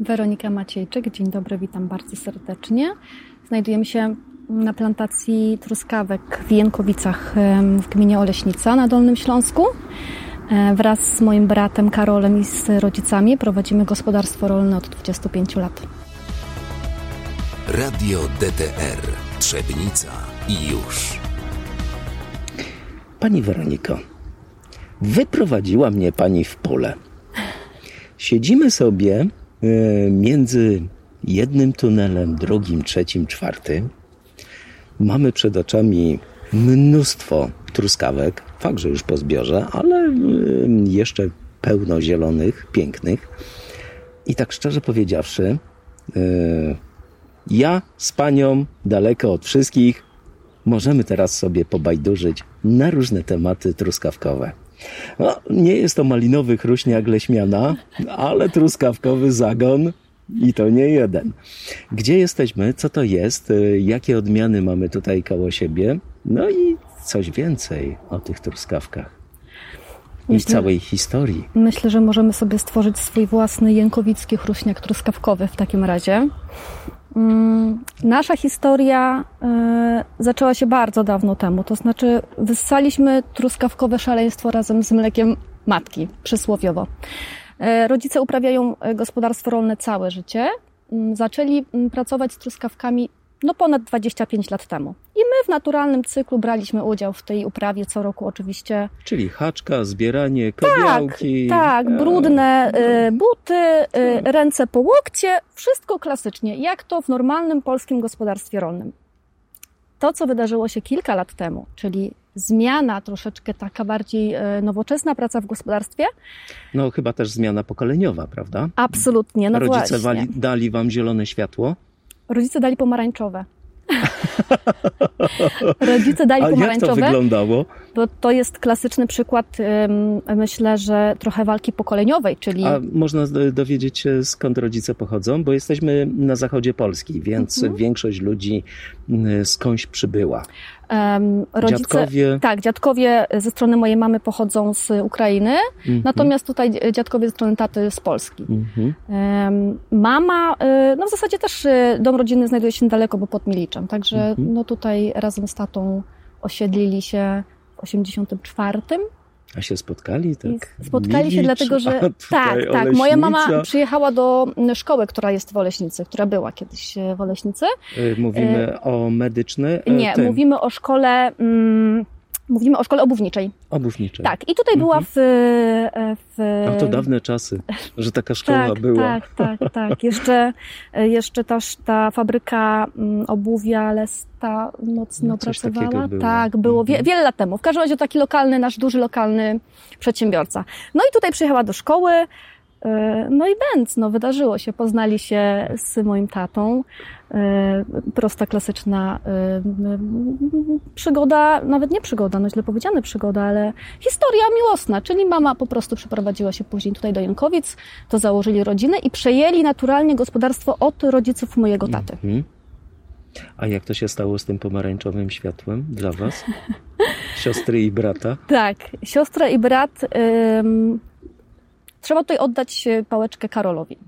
Weronika Maciejczyk, dzień dobry, witam bardzo serdecznie. Znajdujemy się na plantacji truskawek w Jękowicach w gminie Oleśnica na Dolnym Śląsku. E, wraz z moim bratem Karolem i z rodzicami prowadzimy gospodarstwo rolne od 25 lat. Radio DTR Trzebnica i już. Pani Weroniko, wyprowadziła mnie pani w pole. Siedzimy sobie między jednym tunelem, drugim, trzecim, czwartym. Mamy przed oczami mnóstwo truskawek, fakt, że już po zbiorze, ale e, jeszcze pełno zielonych, pięknych. I tak szczerze powiedziawszy, e, ja z panią daleko od wszystkich możemy teraz sobie pobajdurzyć na różne tematy truskawkowe. No, nie jest to malinowy chruśniak leśmiana, ale truskawkowy zagon i to nie jeden. Gdzie jesteśmy? Co to jest? Jakie odmiany mamy tutaj koło siebie? No i coś więcej o tych truskawkach. I całej historii. Myślę, że możemy sobie stworzyć swój własny jękowicki chruśniak truskawkowy w takim razie. Mm, nasza historia e, zaczęła się bardzo dawno temu, to znaczy wyssaliśmy truskawkowe szaleństwo razem z mlekiem matki, przysłowiowo. E, rodzice uprawiają e, gospodarstwo rolne całe życie. Mm, zaczęli mm, pracować z truskawkami no ponad 25 lat temu. I my w naturalnym cyklu braliśmy udział w tej uprawie co roku oczywiście. Czyli haczka, zbieranie, kobiełki. Tak, tak brudne y, buty, y, ręce po łokcie, wszystko klasycznie, jak to w normalnym polskim gospodarstwie rolnym. To, co wydarzyło się kilka lat temu, czyli zmiana, troszeczkę taka bardziej nowoczesna praca w gospodarstwie. No chyba też zmiana pokoleniowa, prawda? Absolutnie, no Rodzice właśnie. Dali wam zielone światło? Rodzice dali pomarańczowe. Rodzice dali A pomarańczowe. jak to wyglądało? Bo to jest klasyczny przykład, myślę, że trochę walki pokoleniowej, czyli... A można dowiedzieć się skąd rodzice pochodzą? Bo jesteśmy na zachodzie Polski, więc mhm. większość ludzi skądś przybyła. Rodzice, dziadkowie. Tak, dziadkowie ze strony mojej mamy pochodzą z Ukrainy, mm -hmm. natomiast tutaj dziadkowie ze strony taty z Polski. Mm -hmm. mama, y, no w zasadzie też y, dom rodzinny znajduje się niedaleko, bo pod Miliczem, także mm -hmm. no tutaj razem z tatą osiedlili się w 84 a się spotkali? Tak? spotkali Milicz, się dlatego, że tak, tak. Moja mama przyjechała do szkoły, która jest w Oleśnicy, która była kiedyś e, w Oleśnicy. E, mówimy e... o medycznej? Nie, tym. mówimy o szkole... Mm, Mówimy o szkole obuwniczej. Obuwniczej. Tak, i tutaj mhm. była w, w... A to dawne czasy, że taka szkoła tak, była. Tak, tak, tak. Jeszcze, jeszcze ta, ta fabryka mm, obuwia Lesta mocno no, pracowała. Było. Tak, było wie, mhm. wiele lat temu. W każdym razie taki lokalny, nasz duży lokalny przedsiębiorca. No i tutaj przyjechała do szkoły, E, no i bęc, no wydarzyło się, poznali się z moim tatą. E, prosta, klasyczna e, przygoda, nawet nie przygoda, no źle powiedziane przygoda, ale historia miłosna, czyli mama po prostu przeprowadziła się później tutaj do Jankowic, to założyli rodzinę i przejęli naturalnie gospodarstwo od rodziców mojego taty. Mhm. A jak to się stało z tym pomarańczowym światłem dla Was? Siostry i brata? Tak, siostra i brat Trzeba tutaj oddać e, pałeczkę Karolowi.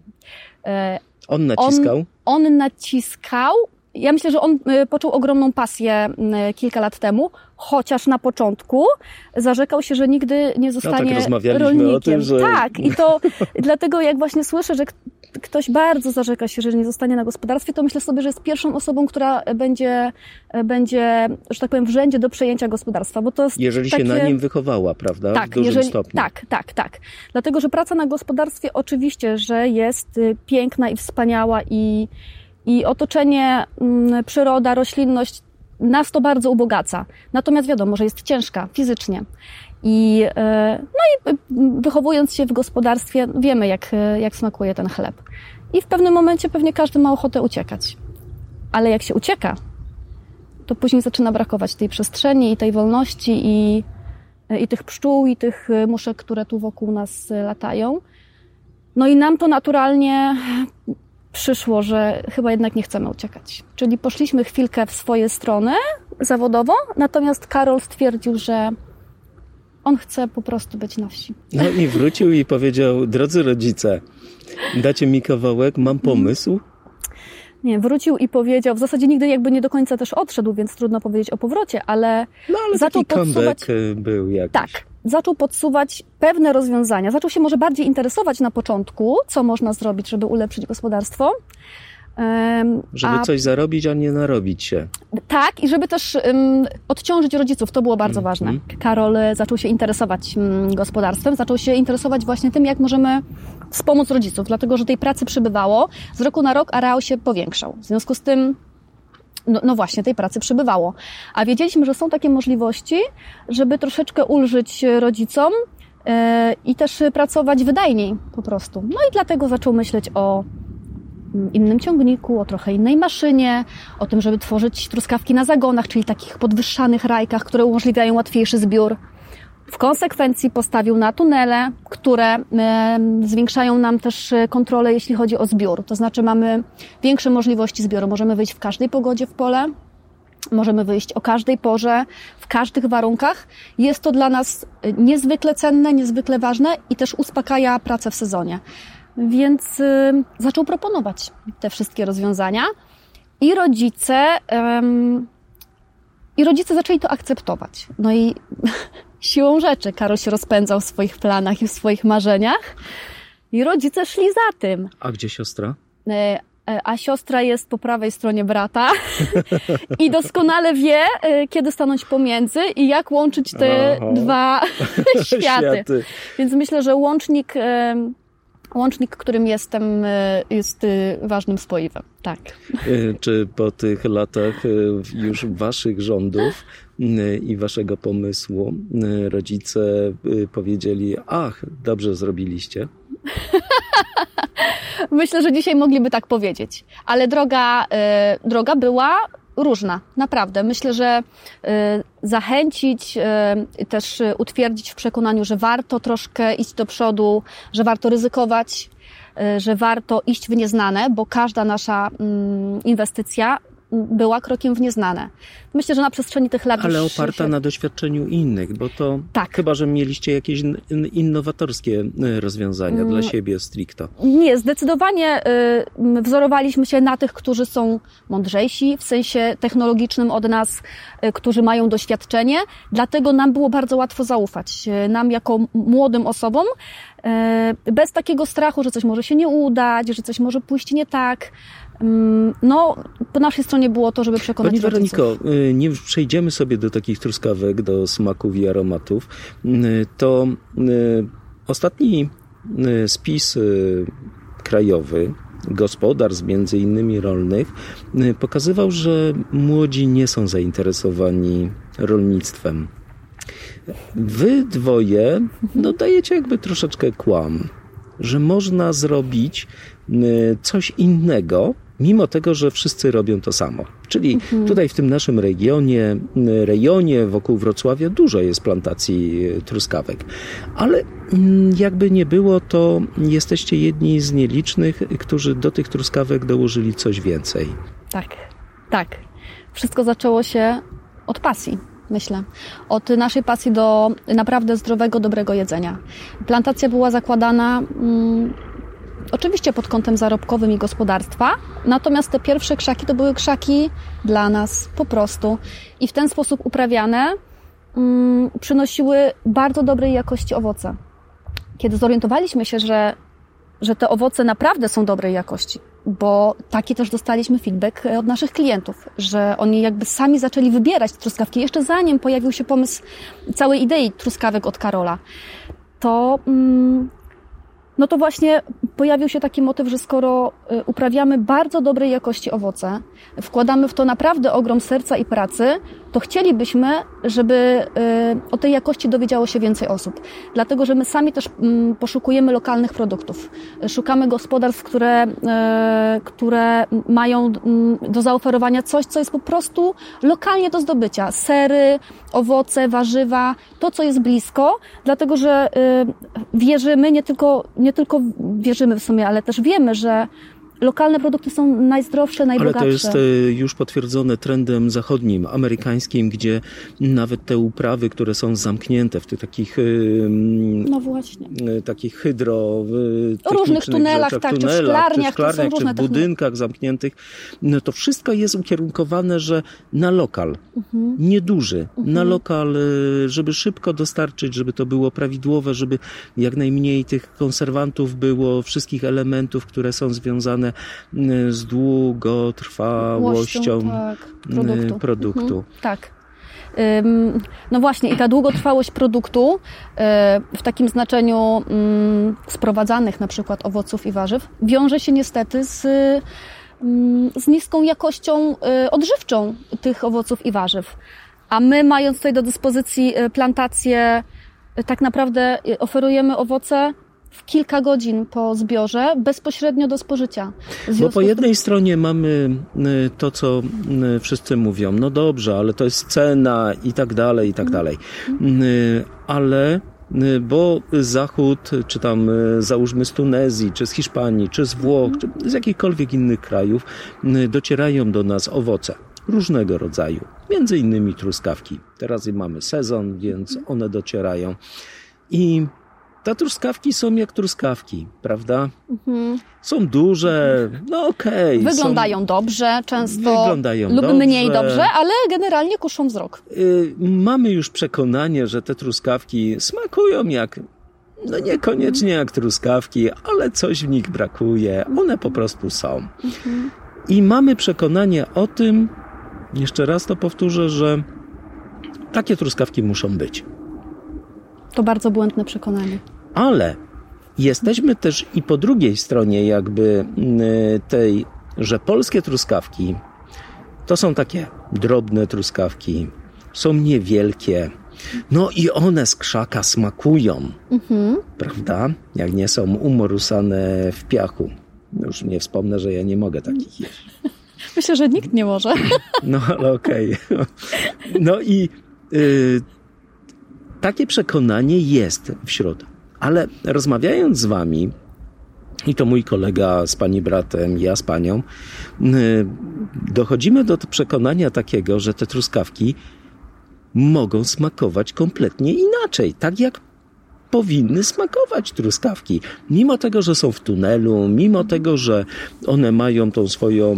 E, on naciskał? On, on naciskał. Ja myślę, że on e, poczuł ogromną pasję kilka lat temu, chociaż na początku zarzekał się, że nigdy nie zostanie no, tak rolnikiem. O tym, że... Tak, i to dlatego jak właśnie słyszę, że ktoś bardzo zarzeka się, że nie zostanie na gospodarstwie, to myślę sobie, że jest pierwszą osobą, która będzie, będzie że tak powiem, w rzędzie do przejęcia gospodarstwa. Bo to jest jeżeli takie... się na nim wychowała, prawda? Tak, w dużym jeżeli... stopniu. Tak, tak, tak. Dlatego, że praca na gospodarstwie oczywiście, że jest y, piękna i wspaniała i, i otoczenie, mm, przyroda, roślinność nas to bardzo ubogaca. Natomiast wiadomo, że jest ciężka fizycznie. I, e, no i wychowując się w gospodarstwie, wiemy, jak, jak smakuje ten chleb. I w pewnym momencie pewnie każdy ma ochotę uciekać. Ale jak się ucieka, to później zaczyna brakować tej przestrzeni i tej wolności i, i tych pszczół i tych muszek, które tu wokół nas latają. No i nam to naturalnie przyszło, że chyba jednak nie chcemy uciekać. Czyli poszliśmy chwilkę w swoje strony zawodowo, natomiast Karol stwierdził, że on chce po prostu być na wsi. No i wrócił i powiedział, drodzy rodzice, Dacie mi kawałek, mam pomysł. Nie, wrócił i powiedział, w zasadzie nigdy jakby nie do końca też odszedł, więc trudno powiedzieć o powrocie, ale, No ale zaczął taki podsuwać... y, był jakiś. Tak, zaczął podsuwać pewne rozwiązania. Zaczął się może bardziej interesować na początku, co można zrobić, żeby ulepszyć gospodarstwo. Żeby a coś zarobić, a nie narobić się. Tak, i żeby też um, odciążyć rodziców, to było bardzo Mhm. ważne. Karol e, zaczął się interesować mm, gospodarstwem, zaczął się interesować właśnie tym, jak możemy wspomóc rodziców, dlatego że tej pracy przybywało. Z roku na rok areał się powiększał. W związku z tym, no, no właśnie, tej pracy przybywało. A wiedzieliśmy, że są takie możliwości, żeby troszeczkę ulżyć rodzicom e, i też pracować wydajniej po prostu. No i dlatego zaczął myśleć o mm, innym ciągniku, o trochę innej maszynie, o tym, żeby tworzyć truskawki na zagonach, czyli takich podwyższanych rajkach, które umożliwiają łatwiejszy zbiór. W konsekwencji postawił na tunele, które e, zwiększają nam też e, kontrolę, jeśli chodzi o zbiór. To znaczy mamy większe możliwości zbioru. Możemy wyjść w każdej pogodzie w pole, możemy wyjść o każdej porze, w każdych warunkach. Jest to dla nas e, niezwykle cenne, niezwykle ważne i też uspokaja pracę w sezonie. Więc zaczął proponować te wszystkie rozwiązania i rodzice, i rodzice zaczęli to akceptować. No i siłą rzeczy Karol się rozpędzał w swoich planach i w swoich marzeniach i rodzice szli za tym. A gdzie siostra? E, e, A siostra jest po prawej stronie brata i doskonale wie, e, kiedy stanąć pomiędzy i jak łączyć te Aha. dwa światy. Światy. Więc myślę, że łącznik, łącznik, którym jestem, e, jest e, ważnym spoiwem. Tak. Y, Czy po tych latach już waszych rządów i waszego pomysłu rodzice powiedzieli, ach, dobrze zrobiliście? Myślę, że dzisiaj mogliby tak powiedzieć. Ale droga, e, droga była różna, naprawdę. Myślę, że e, zachęcić, e, też e, utwierdzić w przekonaniu, że warto troszkę iść do przodu, że warto ryzykować, e, że warto iść w nieznane, bo każda nasza mm, inwestycja była krokiem w nieznane. Myślę, że na przestrzeni tych lat Ale oparta się- na doświadczeniu innych, bo to Tak. chyba, że mieliście jakieś in- in- innowatorskie y, rozwiązania dla siebie stricto. Nie, zdecydowanie y, wzorowaliśmy się na tych, którzy są mądrzejsi w sensie technologicznym od nas, y, którzy mają doświadczenie, dlatego nam było bardzo łatwo zaufać. Y, Nam jako młodym osobom, y, bez takiego strachu, że coś może się nie udać, że coś może pójść nie tak. Ym, No, po naszej stronie było to, żeby przekonać Pani rodziców. Weroniko, y, nie przejdziemy sobie do takich truskawek, do smaków i aromatów. Y, To y, ostatni spis krajowy gospodarstw, między innymi rolnych, pokazywał, że młodzi nie są zainteresowani rolnictwem. Wy dwoje no, dajecie jakby troszeczkę kłam, że można zrobić coś innego, mimo tego, że wszyscy robią to samo. Czyli tutaj w tym naszym regionie, rejonie wokół Wrocławia dużo jest plantacji y, truskawek. Ale mm, jakby nie było, to jesteście jedni z nielicznych, którzy do tych truskawek dołożyli coś więcej. Tak, tak. Wszystko zaczęło się od pasji, myślę. Od naszej pasji do naprawdę zdrowego, dobrego jedzenia. Plantacja była zakładana mm, oczywiście pod kątem zarobkowym i gospodarstwa, natomiast te pierwsze krzaki to były krzaki dla nas po prostu. I w ten sposób uprawiane mm, przynosiły bardzo dobrej jakości owoce. Kiedy zorientowaliśmy się, że że te owoce naprawdę są dobrej jakości, bo taki też dostaliśmy feedback od naszych klientów, że oni jakby sami zaczęli wybierać truskawki jeszcze zanim pojawił się pomysł całej idei truskawek od Karola. To mm, no to właśnie pojawił się taki motyw, że skoro y, uprawiamy bardzo dobrej jakości owoce, wkładamy w to naprawdę ogrom serca i pracy, to chcielibyśmy, żeby y, o tej jakości dowiedziało się więcej osób. Dlatego, że my sami też mm, poszukujemy lokalnych produktów. Szukamy gospodarstw, które, y, które mają mm, do zaoferowania coś, co jest po prostu lokalnie do zdobycia. Sery, owoce, warzywa, to, co jest blisko, dlatego, że y, wierzymy, nie tylko, nie tylko wierzymy w sumie, ale też wiemy, że lokalne produkty są najzdrowsze, najbogatsze. Ale to jest e, już potwierdzone trendem zachodnim, amerykańskim, gdzie nawet te uprawy, które są zamknięte w tych takich e, no właśnie. E, takich hydro różnych tunelach, rzeczach, tak, tunelach, czy w szklarniach, czy, szklarniach, czy, w budynkach zamkniętych, no to wszystko jest ukierunkowane, że na lokal, mhm. nieduży, mhm. na lokal, żeby szybko dostarczyć, żeby to było prawidłowe, żeby jak najmniej tych konserwantów było, wszystkich elementów, które są związane z długotrwałością tak, produktu. Y, produktu. Mhm, tak. No właśnie, i ta długotrwałość produktu y, w takim znaczeniu mm, sprowadzanych na przykład owoców i warzyw wiąże się niestety z, mm, z niską jakością odżywczą tych owoców i warzyw. A my, mając tutaj do dyspozycji plantację, tak naprawdę oferujemy owoce w kilka godzin po zbiorze bezpośrednio do spożycia. Bo po jednej stronie mamy y, to, co y, wszyscy mówią, no dobrze, ale to jest cena i tak dalej, i tak mhm. dalej. Y, ale bo Zachód, czy tam załóżmy z Tunezji, czy z Hiszpanii, czy z Włoch, czy z jakichkolwiek innych krajów, docierają do nas owoce różnego rodzaju, między innymi truskawki. Teraz mamy sezon, więc one docierają. I te truskawki są jak truskawki, prawda? Mhm. Są duże, no okej. Okay, wyglądają są... dobrze, często wyglądają lub dobrze. mniej dobrze, ale generalnie kuszą wzrok. Yy, mamy już przekonanie, że te truskawki smakują jak no niekoniecznie jak truskawki, ale coś w nich brakuje. One po prostu są. Mhm. I mamy przekonanie o tym, jeszcze raz to powtórzę, że takie truskawki muszą być. To bardzo błędne przekonanie. Ale jesteśmy też i po drugiej stronie jakby y, tej, że polskie truskawki to są takie drobne truskawki, są niewielkie, no i one z krzaka smakują, mhm. prawda? Jak nie są umorusane w piachu. Już nie wspomnę, że ja nie mogę takich jeść. Myślę, że nikt nie może. No ale okej. Okay. No i y, takie przekonanie jest wśród. Ale rozmawiając z wami, i to mój kolega z pani bratem, ja z panią, y, dochodzimy do przekonania takiego, że te truskawki mogą smakować kompletnie inaczej, tak jak powinny smakować truskawki. Mimo tego, że są w tunelu, mimo tego, że one mają tą swoją,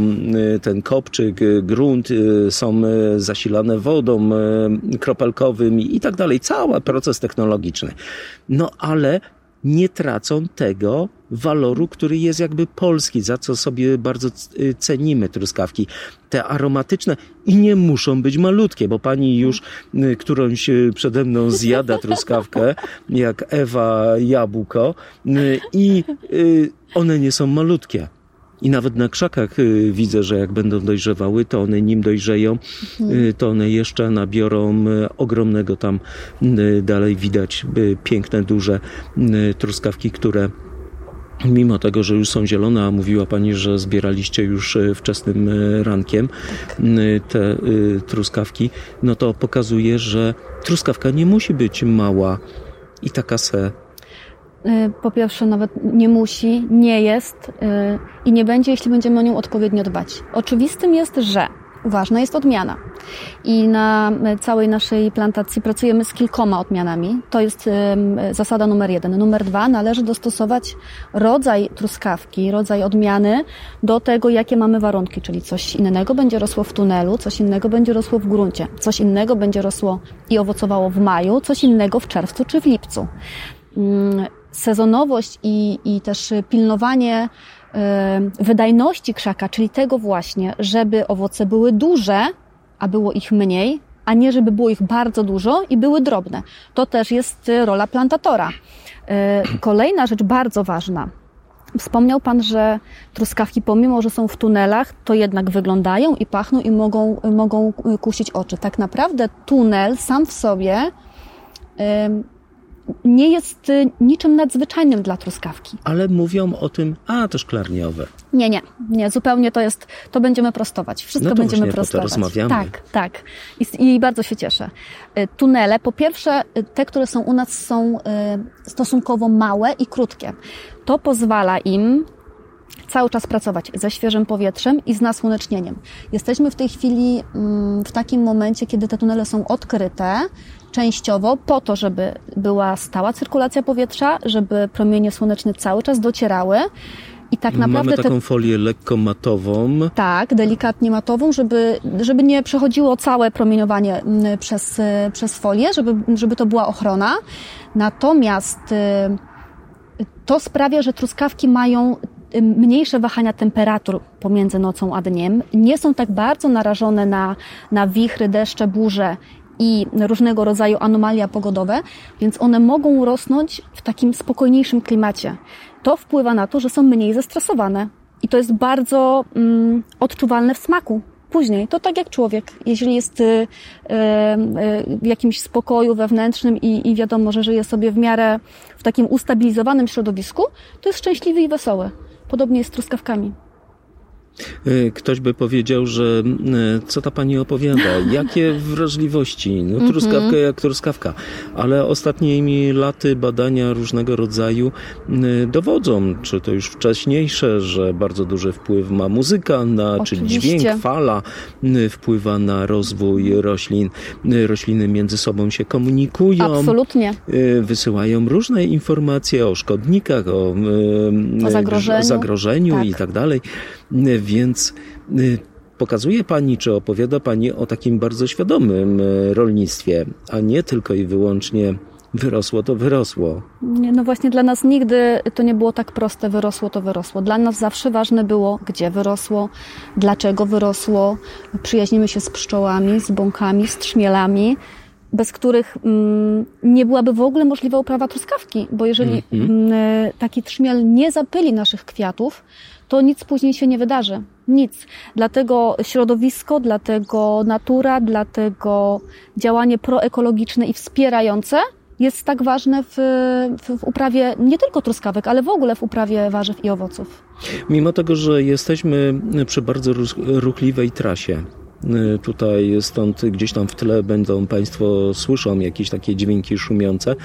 y, ten kopczyk, y, grunt, y, są zasilane wodą kropelkowym i tak dalej. Cały proces technologiczny. No ale nie tracą tego waloru, który jest jakby polski, za co sobie bardzo y, cenimy truskawki. Te aromatyczne i nie muszą być malutkie, bo pani już y, którąś y, przede mną zjada truskawkę, jak Ewa jabłko i one nie są malutkie. I nawet na krzakach y, widzę, że jak będą dojrzewały, to one nim dojrzeją, y, to one jeszcze nabiorą y, ogromnego tam dalej widać piękne, duże truskawki, które Mimo tego, że już są zielone, a mówiła Pani, że zbieraliście już wczesnym rankiem te truskawki, no to pokazuje, że truskawka nie musi być mała i taka se po pierwsze nawet nie musi, nie jest y, i nie będzie, jeśli będziemy o nią odpowiednio dbać. Oczywistym jest, że ważna jest odmiana. I na całej naszej plantacji pracujemy z kilkoma odmianami. To jest zasada numer jeden. Numer dwa, należy dostosować rodzaj truskawki, rodzaj odmiany do tego, jakie mamy warunki, czyli coś innego będzie rosło w tunelu, coś innego będzie rosło w gruncie, coś innego będzie rosło i owocowało w maju, coś innego w czerwcu czy w lipcu mm, sezonowość i, i też pilnowanie e, wydajności krzaka, czyli tego właśnie, żeby owoce były duże, a było ich mniej, a nie żeby było ich bardzo dużo i były drobne. To też jest rola plantatora. E, kolejna rzecz bardzo ważna. Wspomniał Pan, że truskawki, pomimo że są w tunelach, to jednak wyglądają i pachną i mogą, mogą kusić oczy. Tak naprawdę tunel sam w sobie nie jest y, niczym nadzwyczajnym dla truskawki. Ale mówią o tym, a to szklarniowe. Nie, nie, nie, zupełnie to jest, to będziemy prostować. Wszystko no to będziemy prostować. To rozmawiamy. Tak, tak. I, I, bardzo się cieszę. Y, tunele, po pierwsze, y, te, które są u nas, są stosunkowo małe i krótkie. To pozwala im cały czas pracować ze świeżym powietrzem i z nasłonecznieniem. Jesteśmy w tej chwili mm, w takim momencie, kiedy te tunele są odkryte częściowo po to, żeby była stała cyrkulacja powietrza, żeby promienie słoneczne cały czas docierały. I tak naprawdę Mamy taką te, folię lekko matową. tak, delikatnie matową, żeby, żeby nie przechodziło całe promieniowanie mm, przez, y, przez folię, żeby, żeby to była ochrona. Natomiast y, to sprawia, że truskawki mają mniejsze wahania temperatur pomiędzy nocą a dniem, nie są tak bardzo narażone na, na wichry, deszcze, burze i różnego rodzaju anomalia pogodowe, więc one mogą rosnąć w takim spokojniejszym klimacie. To wpływa na to, że są mniej zestresowane i to jest bardzo mm, odczuwalne w smaku. Później, to tak jak człowiek, jeżeli jest y, y, w jakimś spokoju wewnętrznym i, i wiadomo, że żyje sobie w miarę w takim ustabilizowanym środowisku, to jest szczęśliwy i wesoły. Podobnie jest z truskawkami. Y, Ktoś by powiedział, że y, co ta pani opowiada, jakie wrażliwości, no truskawka jak truskawka, ale ostatnimi laty badania różnego rodzaju y, dowodzą, czy to już wcześniejsze, że bardzo duży wpływ ma muzyka, na, czy dźwięk, fala wpływa na rozwój roślin, rośliny między sobą się komunikują. Absolutnie. Wysyłają różne informacje o szkodnikach, o, O zagrożeniu. zagrożeniu Tak. i tak dalej. Y, Więc y, pokazuje Pani, czy opowiada Pani o takim bardzo świadomym y, rolnictwie, a nie tylko i wyłącznie wyrosło to wyrosło. Nie, no właśnie dla nas nigdy to nie było tak proste, wyrosło to wyrosło. Dla nas zawsze ważne było, gdzie wyrosło, dlaczego wyrosło. Przyjaźnimy się z pszczołami, z bąkami, z trzmielami, bez których mm, nie byłaby w ogóle możliwa uprawa truskawki, bo jeżeli mm, taki trzmiel nie zapyli naszych kwiatów, to nic później się nie wydarzy. Nic. Dlatego środowisko, dlatego natura, dlatego działanie proekologiczne i wspierające jest tak ważne w, w, w uprawie nie tylko truskawek, ale w ogóle w uprawie warzyw i owoców. Mimo tego, że jesteśmy przy bardzo ruchliwej trasie, y, tutaj stąd gdzieś tam w tle będą Państwo słyszą jakieś takie dźwięki szumiące,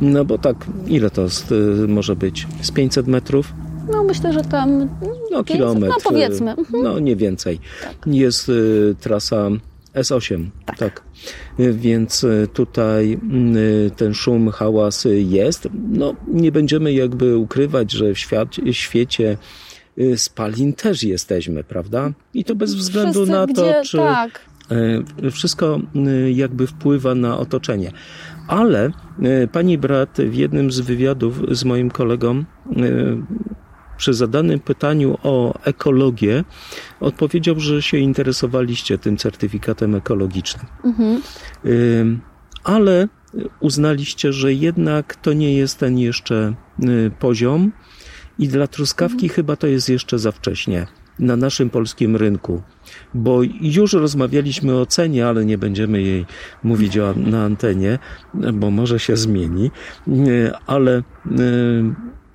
no bo tak, ile to może być? Z 500 metrów? No myślę, że tam No 500, kilometr. no powiedzmy. y, Mhm. No nie więcej. Jest y, trasa S8, tak. Y, Więc y, tutaj y, ten szum, hałas jest. No nie będziemy jakby ukrywać, że w świecie y, spalin też jesteśmy, prawda? I to bez względu Wszyscy, na to, gdzie, czy Tak, wszystko jakby wpływa na otoczenie. Ale pani brat w jednym z wywiadów z moim kolegą przy zadanym pytaniu o ekologię odpowiedział, że się interesowaliście tym certyfikatem ekologicznym. Y, Ale uznaliście, że jednak to nie jest ten jeszcze y, poziom i dla truskawki chyba to jest jeszcze za wcześnie na naszym polskim rynku, bo już rozmawialiśmy o cenie, ale nie będziemy jej mówić o, na antenie, bo może się zmieni, Y, ale y,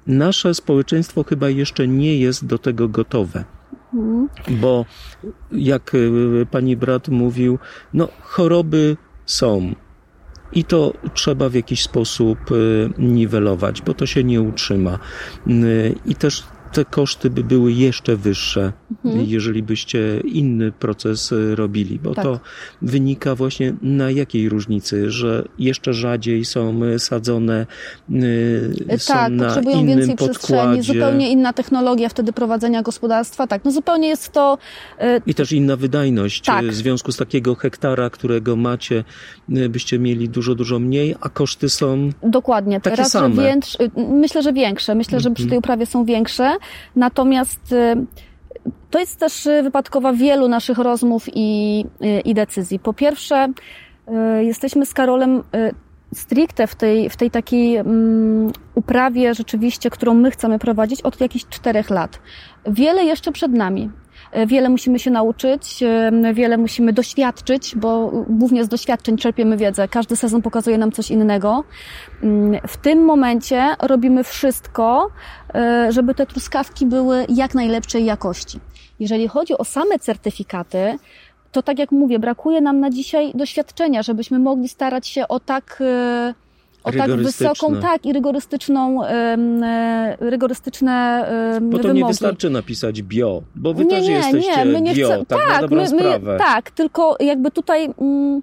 nasze społeczeństwo chyba jeszcze nie jest do tego gotowe. Bo jak y, pani brat mówił, no choroby są. I to trzeba w jakiś sposób y, niwelować, bo to się nie utrzyma. Y, I też te koszty by były jeszcze wyższe, jeżeli byście inny proces y, robili, bo Tak. to wynika właśnie na jakiej różnicy, że jeszcze rzadziej są y, sadzone, y, są tak, na potrzebują innym więcej przestrzeni, podkładzie. zupełnie inna technologia wtedy prowadzenia gospodarstwa. Tak, no zupełnie jest to I też inna wydajność. Tak. W związku z takiego hektara, którego macie, byście mieli dużo, dużo mniej, a koszty są. Dokładnie. Takie Raz, że same. większe, myślę, że większe. Myślę, że przy tej uprawie są większe. Natomiast to jest też y, wypadkowa wielu naszych rozmów i, y, i decyzji. Po pierwsze, y, jesteśmy z Karolem stricte w tej, w tej takiej mm, uprawie rzeczywiście, którą my chcemy prowadzić od jakichś czterech lat. Wiele jeszcze przed nami. Wiele musimy się nauczyć, wiele musimy doświadczyć, bo głównie z doświadczeń czerpiemy wiedzę. Każdy sezon pokazuje nam coś innego. Mm, W tym momencie robimy wszystko, żeby te truskawki były jak najlepszej jakości. Jeżeli chodzi o same certyfikaty, to tak jak mówię, brakuje nam na dzisiaj doświadczenia, żebyśmy mogli starać się o tak, y, o tak wysoką, tak, i rygorystyczną, e, rygorystyczne Bo to wymogi. nie wystarczy napisać bio, bo wy nie, też nie, jesteście nie, my nie bio, chcemy, tak, tak, my, my, tak, tylko jakby tutaj mm,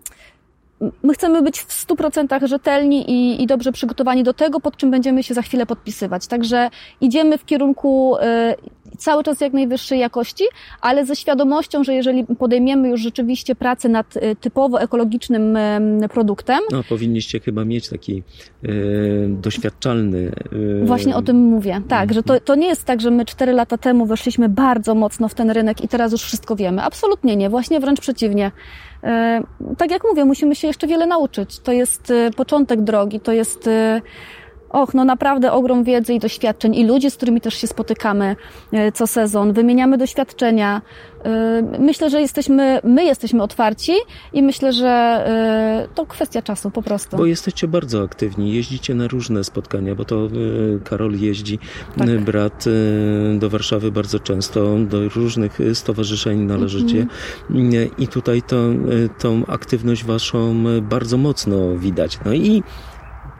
my chcemy być w 100% rzetelni i, i dobrze przygotowani do tego, pod czym będziemy się za chwilę podpisywać. Także idziemy w kierunku y, cały czas jak najwyższej jakości, ale ze świadomością, że jeżeli podejmiemy już rzeczywiście pracę nad y, typowo ekologicznym em, produktem, No, powinniście chyba mieć taki e, doświadczalny. e, Właśnie o tym mówię. Tak, że to, to nie jest tak, że my cztery lata temu weszliśmy bardzo mocno w ten rynek i teraz już wszystko wiemy. Absolutnie nie, właśnie wręcz przeciwnie. E, Tak jak mówię, musimy się jeszcze wiele nauczyć. To jest e, początek drogi, to jest. Och, no naprawdę ogrom wiedzy i doświadczeń i ludzi, z którymi też się spotykamy e, co sezon, wymieniamy doświadczenia. E, Myślę, że jesteśmy, my jesteśmy otwarci i myślę, że e, to kwestia czasu po prostu. Bo jesteście bardzo aktywni, jeździcie na różne spotkania, bo to Karol jeździ, Tak. brat do Warszawy bardzo często, do różnych stowarzyszeń należycie Mhm. E, i tutaj to, tą aktywność waszą bardzo mocno widać. No i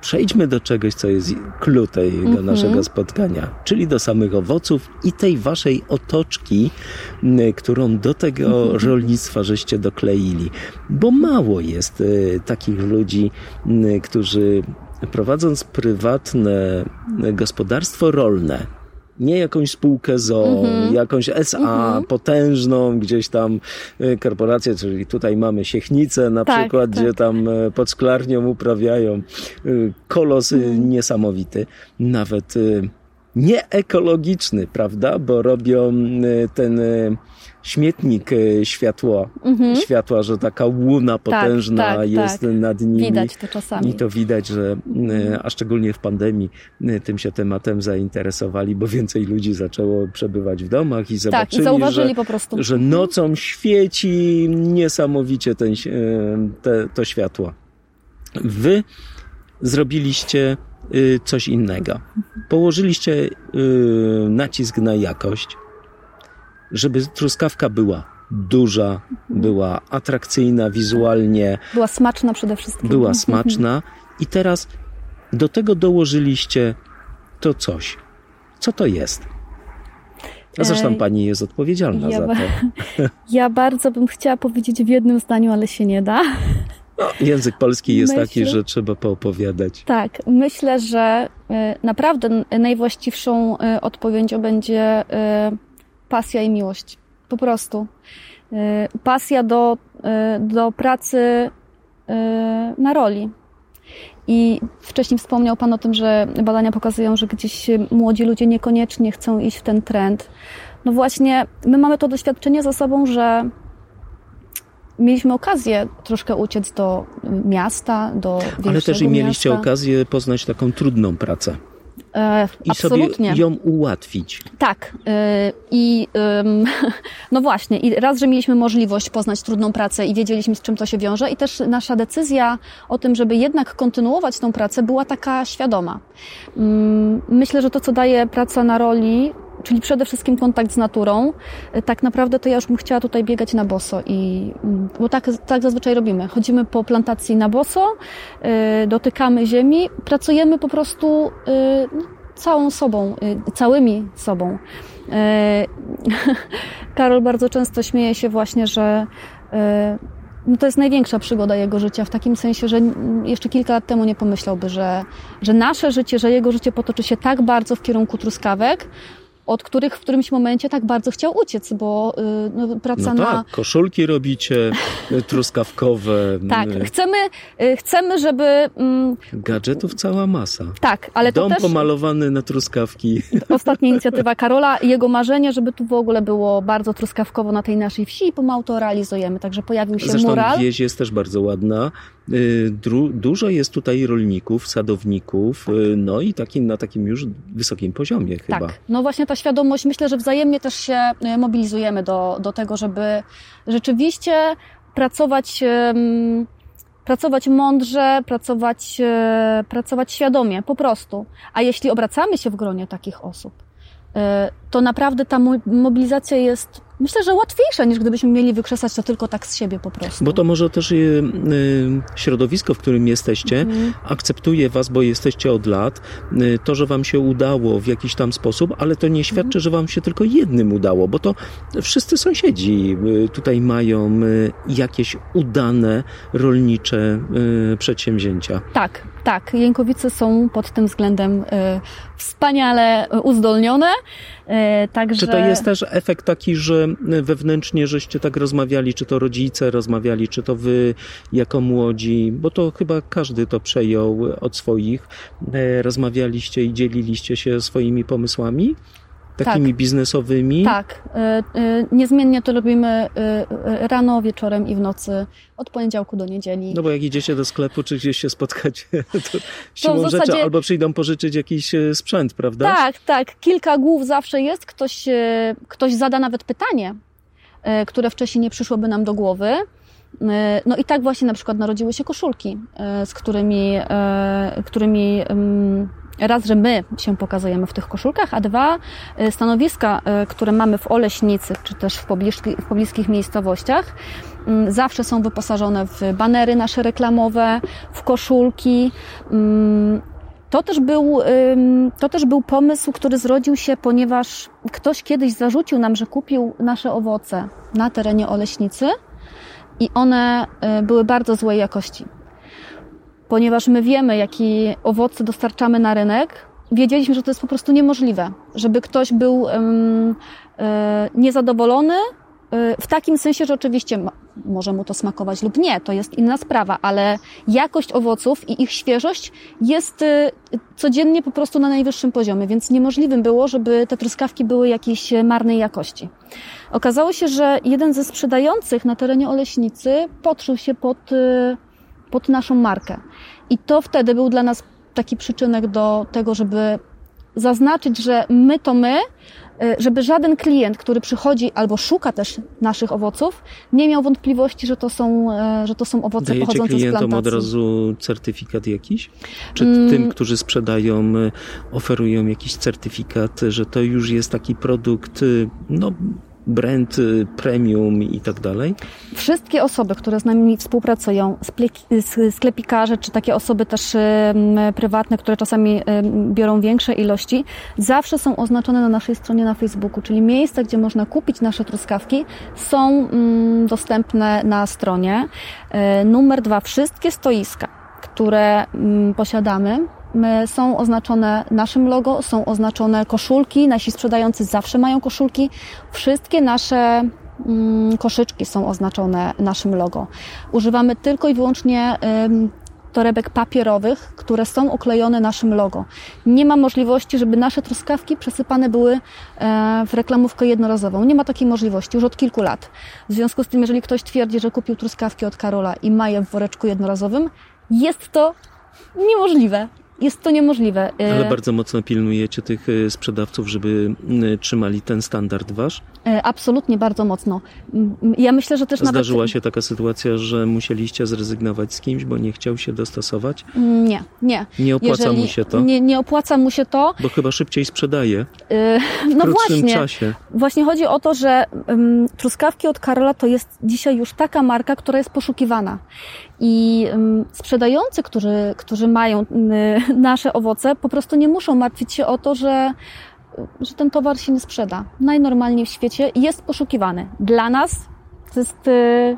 przejdźmy do czegoś, co jest clue tego Mhm. naszego spotkania, czyli do samych owoców i tej waszej otoczki, którą do tego Mhm. rolnictwa żeście dokleili. Bo mało jest e, takich ludzi, m, którzy prowadząc prywatne gospodarstwo rolne, nie jakąś spółkę ZO, Mhm. jakąś SA potężną, gdzieś tam e, korporację, czyli tutaj mamy Siechnicę na Tak, przykład, tak. gdzie tam e, pod szklarnią uprawiają e, kolos Mhm. niesamowity, nawet nieekologiczny, prawda, bo robią ten śmietnik e, światła, światła, że taka łuna potężna Mhm. tak, jest tak. nad nimi. Widać to czasami. I to widać, że e, a szczególnie w pandemii e, tym się tematem zainteresowali, bo więcej ludzi zaczęło przebywać w domach i tak, zobaczyli, i zauważyli że, po prostu. że nocą świeci niesamowicie ten, te, to światło. Wy zrobiliście coś innego. Położyliście y, nacisk na jakość, żeby truskawka była duża, była atrakcyjna wizualnie, Była smaczna przede wszystkim. była smaczna i teraz do tego dołożyliście to coś. Co to jest? A zresztą Ej, pani jest odpowiedzialna ja za to. Ja bardzo bym chciała powiedzieć w jednym zdaniu, ale się nie da. No, język polski jest taki, Myślę- że trzeba poopowiadać. Tak, myślę, że y, naprawdę najwłaściwszą y, odpowiedzią będzie pasja i miłość. Po prostu. Y, Pasja do, y, do pracy y, na roli. I wcześniej wspomniał Pan o tym, że badania pokazują, że gdzieś młodzi ludzie niekoniecznie chcą iść w ten trend. No właśnie, my mamy to doświadczenie za sobą, że mieliśmy okazję troszkę uciec do miasta, do większego Ale też i mieliście miasta. okazję poznać taką trudną pracę E, i absolutnie. sobie ją ułatwić. Tak. y, I no właśnie, i raz, że mieliśmy możliwość poznać trudną pracę i wiedzieliśmy, z czym to się wiąże, i też nasza decyzja o tym, żeby jednak kontynuować tą pracę, była taka świadoma. Ym, Myślę, że to, co daje praca na roli, czyli przede wszystkim kontakt z naturą, y, tak naprawdę to ja już bym chciała tutaj biegać na boso i mm, bo tak, tak zazwyczaj robimy. Chodzimy po plantacji na boso, y, dotykamy ziemi, pracujemy po prostu y, no, całą sobą, całymi sobą. Karol bardzo często śmieje się właśnie, że no to jest największa przygoda jego życia, w takim sensie, że jeszcze kilka lat temu nie pomyślałby, że, że nasze życie, że jego życie potoczy się tak bardzo w kierunku truskawek, od których w którymś momencie tak bardzo chciał uciec, bo y, no, praca No na... tak, koszulki robicie y, truskawkowe, Tak, y, chcemy, y, chcemy, żeby... mm, gadżetów cała masa. Tak, ale to Dom też... pomalowany na truskawki. Ostatnia inicjatywa Karola i jego marzenie, żeby tu w ogóle było bardzo truskawkowo na tej naszej wsi i pomału to realizujemy. Także pojawił się Zresztą mural. wieś jest też bardzo ładna. Dru- Dużo jest tutaj rolników, sadowników, y, no i taki, na takim już wysokim poziomie chyba. Tak, no właśnie świadomość, myślę, że wzajemnie też się y, mobilizujemy do, do tego, żeby rzeczywiście pracować, pracować mądrze, pracować, e, pracować świadomie, po prostu. A jeśli obracamy się w gronie takich osób, e, to naprawdę ta mo- mobilizacja jest myślę, że łatwiejsze niż gdybyśmy mieli wykrzesać to tylko tak z siebie po prostu. Bo to może też y, y, środowisko, w którym jesteście, Mhm. akceptuje was, bo jesteście od lat. Y, to, że wam się udało w jakiś tam sposób, ale to nie świadczy, że wam się tylko jednym udało, bo to wszyscy sąsiedzi y, tutaj mają y, jakieś udane rolnicze y, przedsięwzięcia. Tak, tak. Jękowice są pod tym względem y, wspaniale uzdolnione. Y, także... Czy to jest też efekt taki, że wewnętrznie żeście tak rozmawiali, czy to rodzice rozmawiali, czy to wy jako młodzi, bo to chyba każdy to przejął od swoich, e, rozmawialiście i dzieliliście się swoimi pomysłami? Takimi Tak. biznesowymi? Tak, y, y, niezmiennie to robimy y, rano, wieczorem i w nocy, od poniedziałku do niedzieli. No bo jak idziecie do sklepu, czy gdzieś się spotkacie, to siłą w zasadzie- rzeczy albo przyjdą pożyczyć jakiś e, sprzęt, prawda? Tak, tak. Kilka głów zawsze jest. Ktoś, e, ktoś zada nawet pytanie, e, które wcześniej nie przyszłoby nam do głowy. No i tak właśnie na przykład narodziły się koszulki, z którymi, którymi raz, że my się pokazujemy w tych koszulkach, a dwa, e, stanowiska, e, które mamy w Oleśnicy, czy też w, pobliski, w pobliskich miejscowościach, m, zawsze są wyposażone w banery nasze reklamowe, w koszulki. mm, to też, był, to też był pomysł, który zrodził się, ponieważ ktoś kiedyś zarzucił nam, że kupił nasze owoce na terenie Oleśnicy i one y, były bardzo złej jakości. Ponieważ my wiemy, jakie owoce dostarczamy na rynek, wiedzieliśmy, że to jest po prostu niemożliwe, żeby ktoś był ym, y, niezadowolony y, w takim sensie, że oczywiście może mu to smakować lub nie, to jest inna sprawa, ale jakość owoców i ich świeżość jest y, codziennie po prostu na najwyższym poziomie, więc niemożliwym było, żeby te truskawki były jakiejś e, marnej jakości. Okazało się, że jeden ze sprzedających na terenie Oleśnicy podszył się pod, y, pod naszą markę. I to wtedy był dla nas taki przyczynek do tego, żeby zaznaczyć, że my to my, y, żeby żaden klient, który przychodzi albo szuka też naszych owoców, nie miał wątpliwości, że to są, e, że to są owoce Dajecie pochodzące z klientom plantacji. od razu certyfikat jakiś? Czy Mm. tym, którzy sprzedają, y, oferują jakiś certyfikat, że to już jest taki produkt, y, no, brand premium i tak dalej? Wszystkie osoby, które z nami współpracują, sklepikarze, czy takie osoby też prywatne, które czasami biorą większe ilości, zawsze są oznaczone na naszej stronie na Facebooku, czyli miejsca, gdzie można kupić nasze truskawki, są mm, dostępne na stronie. E, Numer dwa, wszystkie stoiska, które mm, posiadamy, my- są oznaczone naszym logo, są oznaczone koszulki, nasi sprzedający zawsze mają koszulki. Wszystkie nasze mm, koszyczki są oznaczone naszym logo. Używamy tylko i wyłącznie torebek papierowych, które są oklejone naszym logo. Nie ma możliwości, żeby nasze truskawki przesypane były e, w reklamówkę jednorazową. Nie ma takiej możliwości już od kilku lat. W związku z tym, jeżeli ktoś twierdzi, że kupił truskawki od Karola i ma je w woreczku jednorazowym, jest to niemożliwe. Jest to niemożliwe. E, Ale bardzo mocno pilnujecie tych y, sprzedawców, żeby y, trzymali ten standard wasz? Absolutnie bardzo mocno. M, m, Ja myślę, że też nawet... Zdarzyła się taka sytuacja, że musieliście zrezygnować z kimś, bo nie chciał się dostosować? Nie, nie. Nie opłaca Jeżeli mu się to? Nie, nie opłaca mu się to. Bo chyba szybciej sprzedaje Yy, w no krótszym właśnie. czasie. Właśnie chodzi o to, że ym, truskawki od Karola to jest dzisiaj już taka marka, która jest poszukiwana. I ym, sprzedający, którzy, którzy mają y, nasze owoce, po prostu nie muszą martwić się o to, że, że ten towar się nie sprzeda. Najnormalniej w świecie jest poszukiwany. Dla nas to jest y,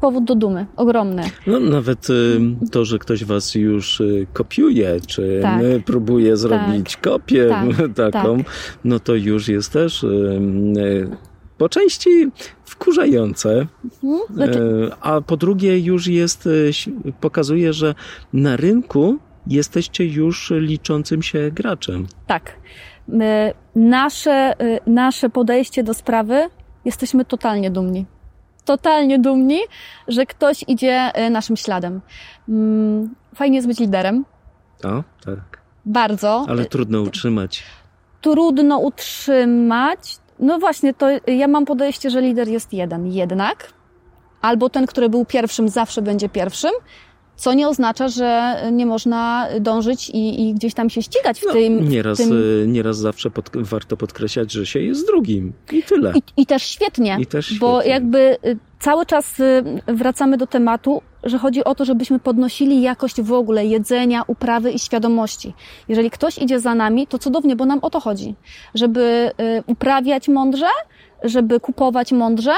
powód do dumy, ogromny. No nawet y, to, że ktoś was już y, kopiuje, czy Tak. próbuje zrobić kopię Tak, taką, tak. no to już jest też po części wkurzające, Hmm? Znaczy, y, a po drugie już jest, y, ś- pokazuje, że na rynku jesteście już liczącym się graczem. Tak. My, nasze, y, nasze podejście do sprawy jesteśmy totalnie dumni. Totalnie dumni, że ktoś idzie y, naszym śladem. Mm, Fajnie jest być liderem. O, tak. Bardzo. Ale trudno utrzymać. Trudno utrzymać. No właśnie, to ja mam podejście, że lider jest jeden. Jednak albo ten, który był pierwszym, zawsze będzie pierwszym, Co nie oznacza, że nie można dążyć i, i gdzieś tam się ścigać w No, tym. nieraz, w tym... e, nieraz zawsze pod, warto podkreślać, że się jest drugim. I tyle. I, I też świetnie, I też bo świetnie. jakby y, cały czas y, wracamy do tematu, że chodzi o to, żebyśmy podnosili jakość w ogóle jedzenia, uprawy i świadomości. Jeżeli ktoś idzie za nami, to cudownie, bo nam o to chodzi. Żeby uprawiać mądrze, żeby kupować mądrze.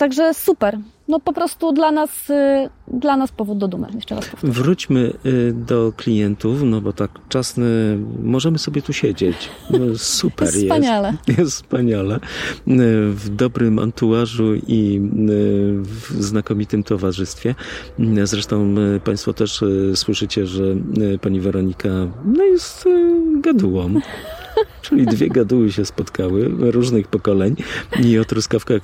Także super. No po prostu dla nas, y, dla nas powód do dumy. Jeszcze raz powtórzę. Wróćmy y, do klientów, no bo tak czas, y, możemy sobie tu siedzieć. No, super Jest jest. wspaniale. Jest wspaniale. Y, W dobrym antuażu i w znakomitym towarzystwie. Zresztą Państwo też słyszycie, że pani Weronika no jest gadułą. Czyli dwie gaduły się spotkały, różnych pokoleń i o truskawkach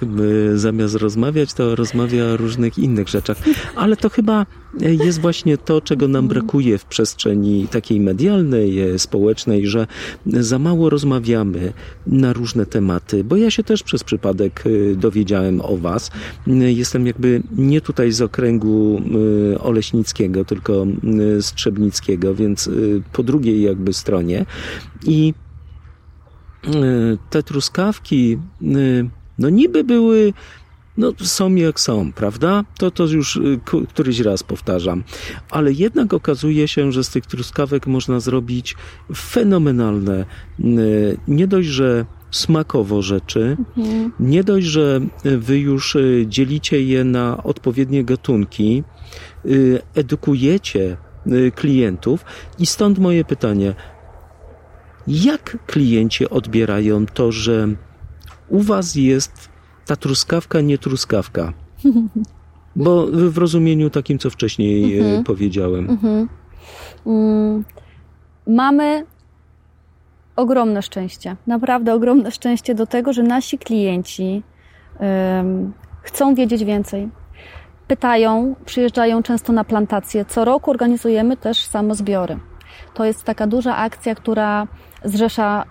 zamiast rozmawiać, to rozmawia o różnych innych rzeczach. Ale to chyba y, jest właśnie to, czego nam brakuje w przestrzeni takiej medialnej, y, społecznej, że za mało rozmawiamy na różne tematy, bo ja się też przez przypadek y, dowiedziałem o Was. Jestem jakby nie tutaj z okręgu Oleśnickiego, tylko z Trzebnickiego, więc po drugiej jakby stronie i te truskawki, y, no niby były, no są jak są, prawda? To, to już y, któryś raz powtarzam. Ale jednak okazuje się, że z tych truskawek można zrobić fenomenalne, y, nie dość, że smakowo rzeczy, Mhm. nie dość, że wy już y, dzielicie je na odpowiednie gatunki, y, edukujecie y, klientów i stąd moje pytanie. Jak klienci odbierają to, że u was jest ta truskawka, nie truskawka? Bo w rozumieniu takim, co wcześniej y, powiedziałem. Mhm. Mm, Mamy ogromne szczęście, naprawdę ogromne szczęście do tego, że nasi klienci ym, chcą wiedzieć więcej. Pytają, przyjeżdżają często na plantacje. Co roku organizujemy też samozbiory. To jest taka duża akcja, która zrzesza y,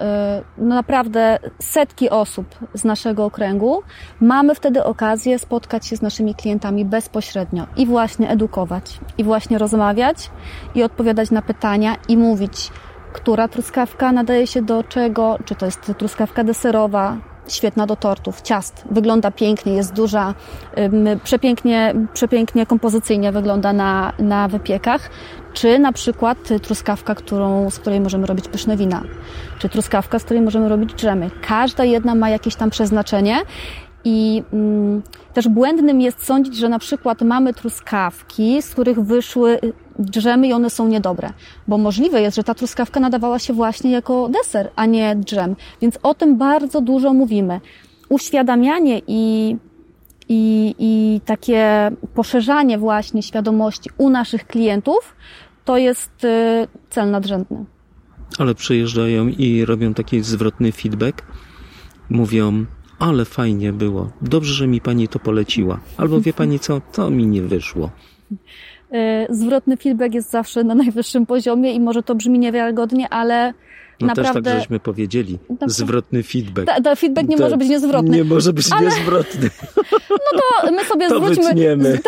no naprawdę setki osób z naszego okręgu. Mamy wtedy okazję spotkać się z naszymi klientami bezpośrednio i właśnie edukować, i właśnie rozmawiać, i odpowiadać na pytania, i mówić, która truskawka nadaje się do czego, czy to jest truskawka deserowa, świetna do tortów, ciast. Wygląda pięknie, jest duża, przepięknie, przepięknie kompozycyjnie wygląda na, na wypiekach. Czy na przykład truskawka, którą, z której możemy robić pyszne wina. Czy truskawka, z której możemy robić dżemy. Każda jedna ma jakieś tam przeznaczenie. I mm, też błędnym jest sądzić, że na przykład mamy truskawki, z których wyszły dżemy i one są niedobre. Bo możliwe jest, że ta truskawka nadawała się właśnie jako deser, a nie dżem. Więc o tym bardzo dużo mówimy. Uświadamianie i, i, i takie poszerzanie właśnie świadomości u naszych klientów to jest y, cel nadrzędny. Ale przyjeżdżają i robią taki zwrotny feedback. Mówią, ale fajnie było. Dobrze, że mi pani to poleciła. Albo wie pani co, to mi nie wyszło. Y, Zwrotny feedback jest zawsze na najwyższym poziomie i może to brzmi niewiarygodnie, ale No naprawdę też tak żeśmy powiedzieli. Dobrze. Zwrotny feedback. ta, ta feedback nie To może być niezwrotny. Nie może być Ale- niezwrotny. No to my sobie To zwróćmy. wytniemy.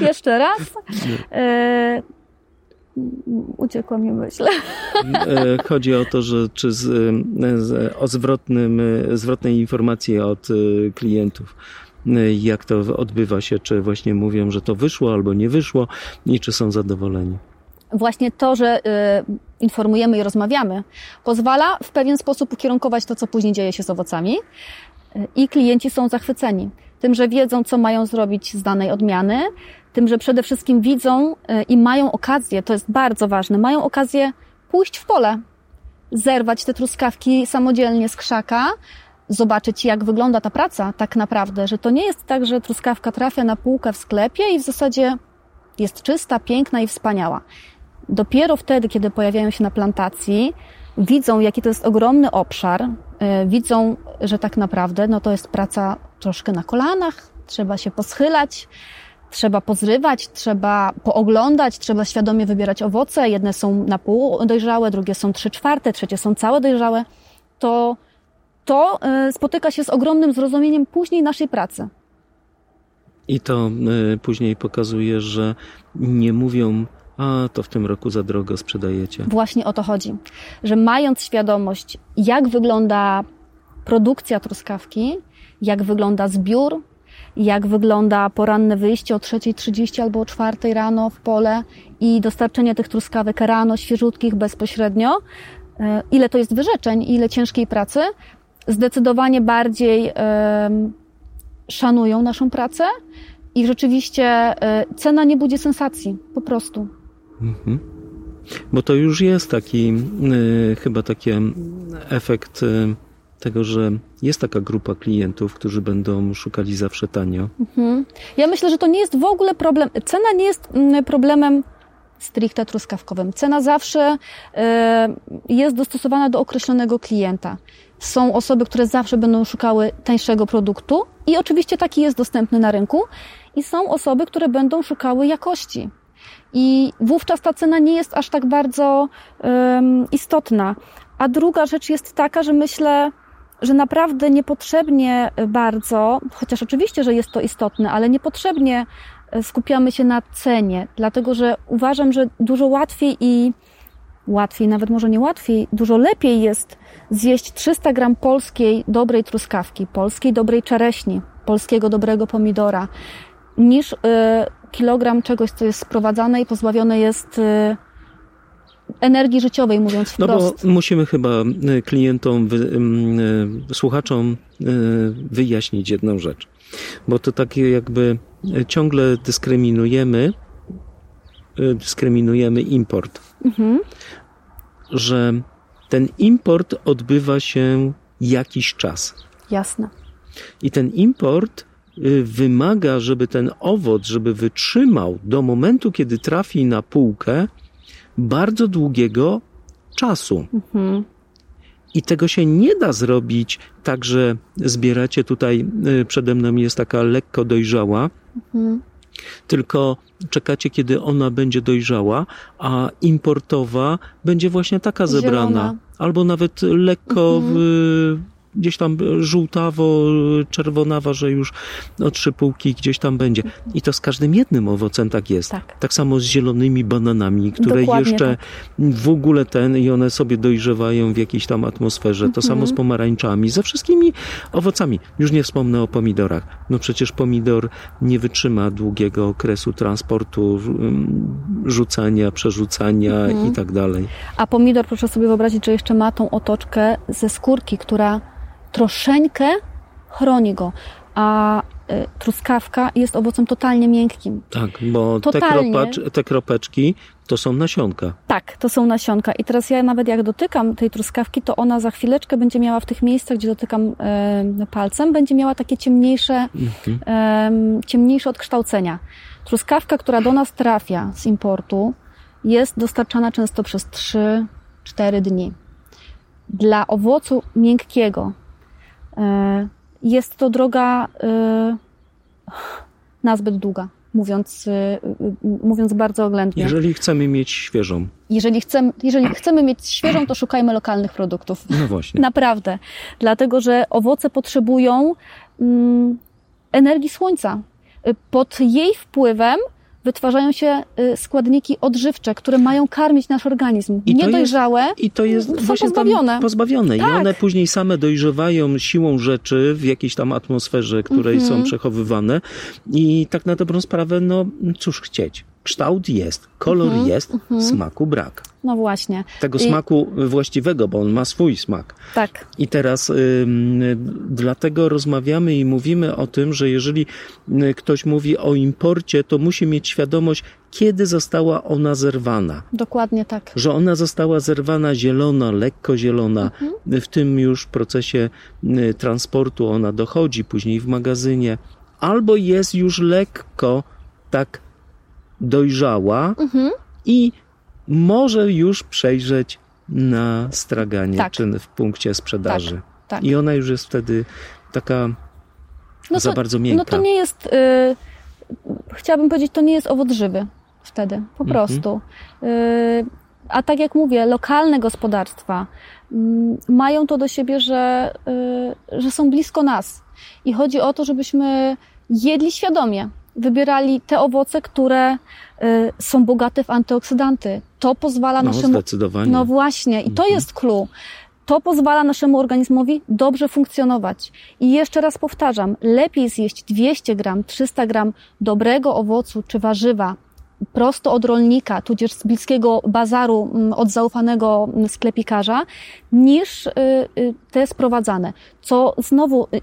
Jeszcze raz. E, uciekła mi myśl. E, Chodzi o to, że czy z, z, o zwrotnym, zwrotnej informacji od klientów. E, Jak to odbywa się, czy właśnie mówią, że to wyszło albo nie wyszło i czy są zadowoleni. Właśnie to, że e, informujemy i rozmawiamy, pozwala w pewien sposób ukierunkować to, co później dzieje się z owocami. E, I klienci są zachwyceni tym, że wiedzą, co mają zrobić z danej odmiany, tym, że przede wszystkim widzą e, i mają okazję, to jest bardzo ważne, mają okazję pójść w pole, zerwać te truskawki samodzielnie z krzaka, zobaczyć, jak wygląda ta praca tak naprawdę, że to nie jest tak, że truskawka trafia na półkę w sklepie i w zasadzie jest czysta, piękna i wspaniała. Dopiero wtedy, kiedy pojawiają się na plantacji, widzą, jaki to jest ogromny obszar, e, widzą, że tak naprawdę no to jest praca troszkę na kolanach, trzeba się poschylać, trzeba pozrywać, trzeba pooglądać, trzeba świadomie wybierać owoce. Jedne są na pół dojrzałe, drugie są trzy czwarte, trzecie są całe dojrzałe. To, to e, spotyka się z ogromnym zrozumieniem później naszej pracy. I to y, później pokazuje, że nie mówią, a to w tym roku za drogo sprzedajecie. Właśnie o to chodzi, że mając świadomość, jak wygląda produkcja truskawki, jak wygląda zbiór, jak wygląda poranne wyjście o 3.30 albo o 4.00 rano w pole i dostarczenie tych truskawek rano, świeżutkich, bezpośrednio, e, ile to jest wyrzeczeń, ile ciężkiej pracy, zdecydowanie bardziej szanują naszą pracę i rzeczywiście e, cena nie budzi sensacji, po prostu. Bo to już jest taki, y, chyba taki efekt y, tego, że jest taka grupa klientów, którzy będą szukali zawsze tanio. Ja myślę, że to nie jest w ogóle problem. Cena nie jest problemem stricte truskawkowym. Cena zawsze e, jest dostosowana do określonego klienta. Są osoby, które zawsze będą szukały tańszego produktu i oczywiście taki jest dostępny na rynku. I są osoby, które będą szukały jakości. I wówczas ta cena nie jest aż tak bardzo em, istotna. A druga rzecz jest taka, że myślę, że naprawdę niepotrzebnie bardzo, chociaż oczywiście, że jest to istotne, ale niepotrzebnie e, skupiamy się na cenie, dlatego że uważam, że dużo łatwiej i łatwiej, nawet może nie łatwiej, dużo lepiej jest zjeść 300 gram polskiej dobrej truskawki, polskiej dobrej czereśni, polskiego dobrego pomidora, niż y, kilogram czegoś, co jest sprowadzane i pozbawione jest y, energii życiowej, mówiąc No wprost. bo musimy chyba y, klientom, wy, y, słuchaczom y, wyjaśnić jedną rzecz. Bo to takie jakby ciągle dyskryminujemy, dyskryminujemy import. Że ten import odbywa się jakiś czas. Jasne. I ten import y, wymaga, żeby ten owoc, żeby wytrzymał do momentu, kiedy trafi na półkę, bardzo długiego czasu. I tego się nie da zrobić tak, że zbieracie tutaj, y, przede mną jest taka lekko dojrzała, tylko czekacie, kiedy ona będzie dojrzała, a importowa będzie właśnie taka zebrana. Zielona. Albo nawet lekko w, gdzieś tam żółtawo, czerwonawa, że już o trzy półki gdzieś tam będzie. I to z każdym jednym owocem tak jest. Tak. samo z zielonymi bananami, które Dokładnie jeszcze tak. w ogóle ten i one sobie dojrzewają w jakiejś tam atmosferze. To samo z pomarańczami, ze wszystkimi owocami. Już nie wspomnę o pomidorach. No przecież pomidor nie wytrzyma długiego okresu transportu, mm, rzucania, przerzucania i tak dalej. A pomidor, proszę sobie wyobrazić, że jeszcze ma tą otoczkę ze skórki, która troszeczkę chroni go. A y, truskawka jest owocem totalnie miękkim. Tak, bo te, Totalnie. kropacz, te kropeczki to są nasionka. Tak, to są nasionka. I teraz ja nawet jak dotykam tej truskawki, to ona za chwileczkę będzie miała w tych miejscach, gdzie dotykam e, palcem, będzie miała takie ciemniejsze, e, ciemniejsze odkształcenia. Truskawka, która do nas trafia z importu, jest dostarczana często przez 3-4 dni. Dla owocu miękkiego e, jest to droga e, nazbyt długa, mówiąc, e, mówiąc bardzo oględnie. Jeżeli chcemy mieć świeżą. Jeżeli chcemy, jeżeli chcemy mieć świeżą, to szukajmy lokalnych produktów. No właśnie. Naprawdę. Dlatego, że owoce potrzebują mm, energii słońca. Pod jej wpływem wytwarzają się y, składniki odżywcze, które mają karmić nasz organizm. I Niedojrzałe jest, I to jest są właśnie pozbawione. Pozbawione. I Tak. one później same dojrzewają siłą rzeczy w jakiejś tam atmosferze, której Mhm. są przechowywane. I tak na dobrą sprawę, no cóż chcieć. Kształt jest, kolor Mhm. jest, smaku brak. No właśnie. Tego I- smaku właściwego, bo on ma swój smak. Tak. I teraz ym, dlatego rozmawiamy i mówimy o tym, że jeżeli y, ktoś mówi o imporcie, to musi mieć świadomość, kiedy została ona zerwana. Dokładnie tak. Że ona została zerwana zielona, lekko zielona. W tym już procesie y, transportu ona dochodzi, później w magazynie. Albo jest już lekko tak dojrzała i może już przejrzeć na straganie, Tak. czy w punkcie sprzedaży. tak. I ona już jest wtedy taka za bardzo miękka. No to nie jest, y, chciałabym powiedzieć, to nie jest owoc żywy wtedy, po Mhm. prostu. Y, a tak jak mówię, lokalne gospodarstwa mm, mają to do siebie, że, y, że są blisko nas. I chodzi o to, żebyśmy jedli świadomie. Wybierali te owoce, które y, są bogate w antyoksydanty. To pozwala No, naszemu. zdecydowanie. No właśnie, i to Mhm. jest clue. To pozwala naszemu organizmowi dobrze funkcjonować. I jeszcze raz powtarzam, lepiej zjeść 200 gram, 300 gram dobrego owocu czy warzywa prosto od rolnika, tudzież z bliskiego bazaru, mm, od zaufanego sklepikarza, niż y, y, te sprowadzane. Co znowu, y,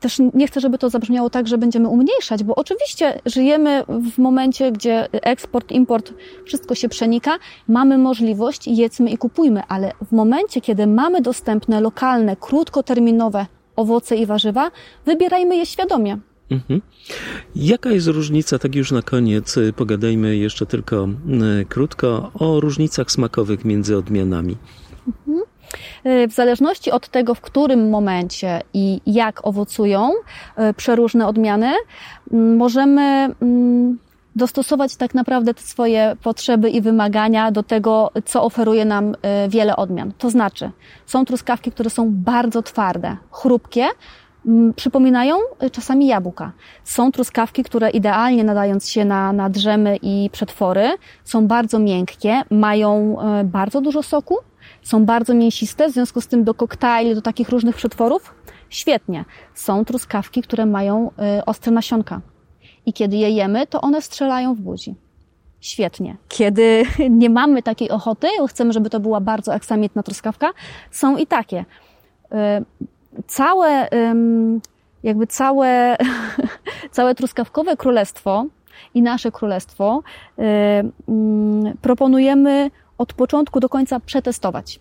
też nie chcę, żeby to zabrzmiało tak, że będziemy umniejszać, bo oczywiście żyjemy w momencie, gdzie eksport, import, wszystko się przenika, mamy możliwość, jedzmy i kupujmy, ale w momencie, kiedy mamy dostępne, lokalne, krótkoterminowe owoce i warzywa, wybierajmy je świadomie. Mhm. Jaka jest różnica, tak już na koniec, y, pogadajmy jeszcze tylko y, krótko o różnicach smakowych między odmianami. Y, W zależności od tego, w którym momencie i jak owocują przeróżne odmiany, mm, możemy mm, dostosować tak naprawdę te swoje potrzeby i wymagania do tego, co oferuje nam wiele odmian. To znaczy, są truskawki, które są bardzo twarde, chrupkie, przypominają y, czasami jabłka. Są truskawki, które idealnie nadając się na, na drzemy i przetwory, są bardzo miękkie, mają y, bardzo dużo soku, są bardzo mięsiste, w związku z tym do koktajli, do takich różnych przetworów świetnie. Są truskawki, które mają y, ostre nasionka. I kiedy je jemy, to one strzelają w buzi. Świetnie. Kiedy nie mamy takiej ochoty, chcemy, żeby to była bardzo aksamitna truskawka, są i takie. Całe, jakby całe, całe truskawkowe królestwo i nasze królestwo proponujemy od początku do końca przetestować.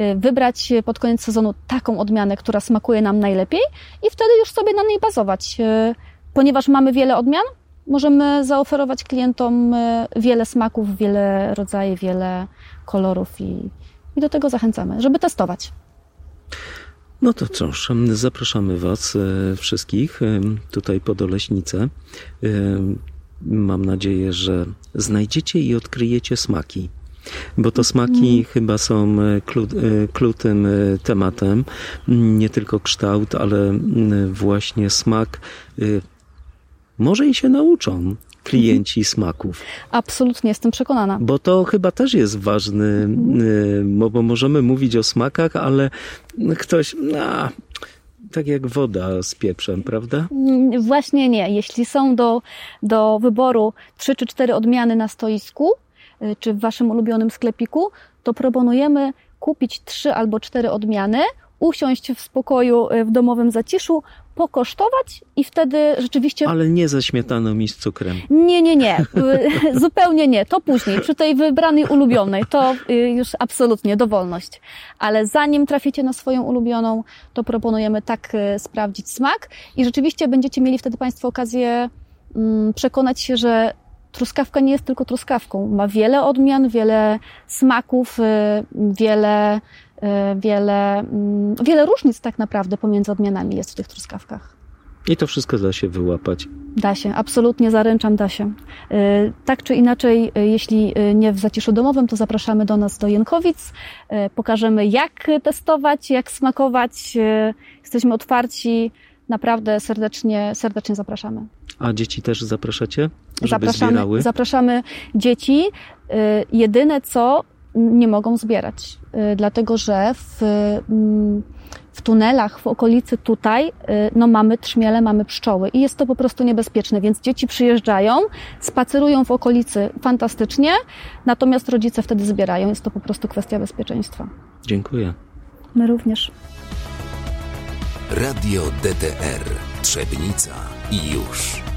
Y, Wybrać pod koniec sezonu taką odmianę, która smakuje nam najlepiej i wtedy już sobie na niej bazować. Y, Ponieważ mamy wiele odmian, możemy zaoferować klientom y, wiele smaków, wiele rodzajów, wiele kolorów i, i do tego zachęcamy, żeby testować. No to cóż, zapraszamy Was e, wszystkich e, tutaj pod Oleśnicę. E, Mam nadzieję, że znajdziecie i odkryjecie smaki. Bo to smaki chyba są klu, klutym tematem. Nie tylko kształt, ale właśnie smak. Może i się nauczą klienci smaków. Absolutnie, jestem przekonana. Bo to chyba też jest ważny, y, bo, możemy mówić o smakach, ale ktoś, a, tak jak woda z pieprzem, prawda? Mm, Właśnie nie. Jeśli są do, do wyboru trzy czy cztery odmiany na stoisku, y, czy w Waszym ulubionym sklepiku, to proponujemy kupić trzy albo cztery odmiany, usiąść w spokoju y, w domowym zaciszu, pokosztować i wtedy rzeczywiście Ale nie ze śmietaną i z cukrem. Nie, nie, nie. Zupełnie nie. To później, przy tej wybranej ulubionej. To y, już absolutnie dowolność. Ale zanim traficie na swoją ulubioną, to proponujemy tak y, sprawdzić smak i rzeczywiście będziecie mieli wtedy Państwo okazję mm, przekonać się, że truskawka nie jest tylko truskawką. Ma wiele odmian, wiele smaków, wiele, wiele, mm, wiele różnic tak naprawdę pomiędzy odmianami jest w tych truskawkach. I to wszystko da się wyłapać. Da się, absolutnie zaręczam, da się. Y, Tak czy inaczej, y, jeśli y, nie w zaciszu domowym, to zapraszamy do nas do Jękowic. Y, Pokażemy, jak testować, jak smakować. Y, Jesteśmy otwarci. Naprawdę serdecznie, serdecznie zapraszamy. A dzieci też zapraszacie, żeby zapraszamy, zbierały? zapraszamy dzieci. Y, Jedyne co nie mogą zbierać, y, dlatego że w, mm, w tunelach w okolicy tutaj y, no mamy trzmiele, mamy pszczoły i jest to po prostu niebezpieczne, więc dzieci przyjeżdżają, spacerują w okolicy fantastycznie, natomiast rodzice wtedy zbierają. Jest to po prostu kwestia bezpieczeństwa. Dziękuję. My również. Radio DTR Trzebnica i już.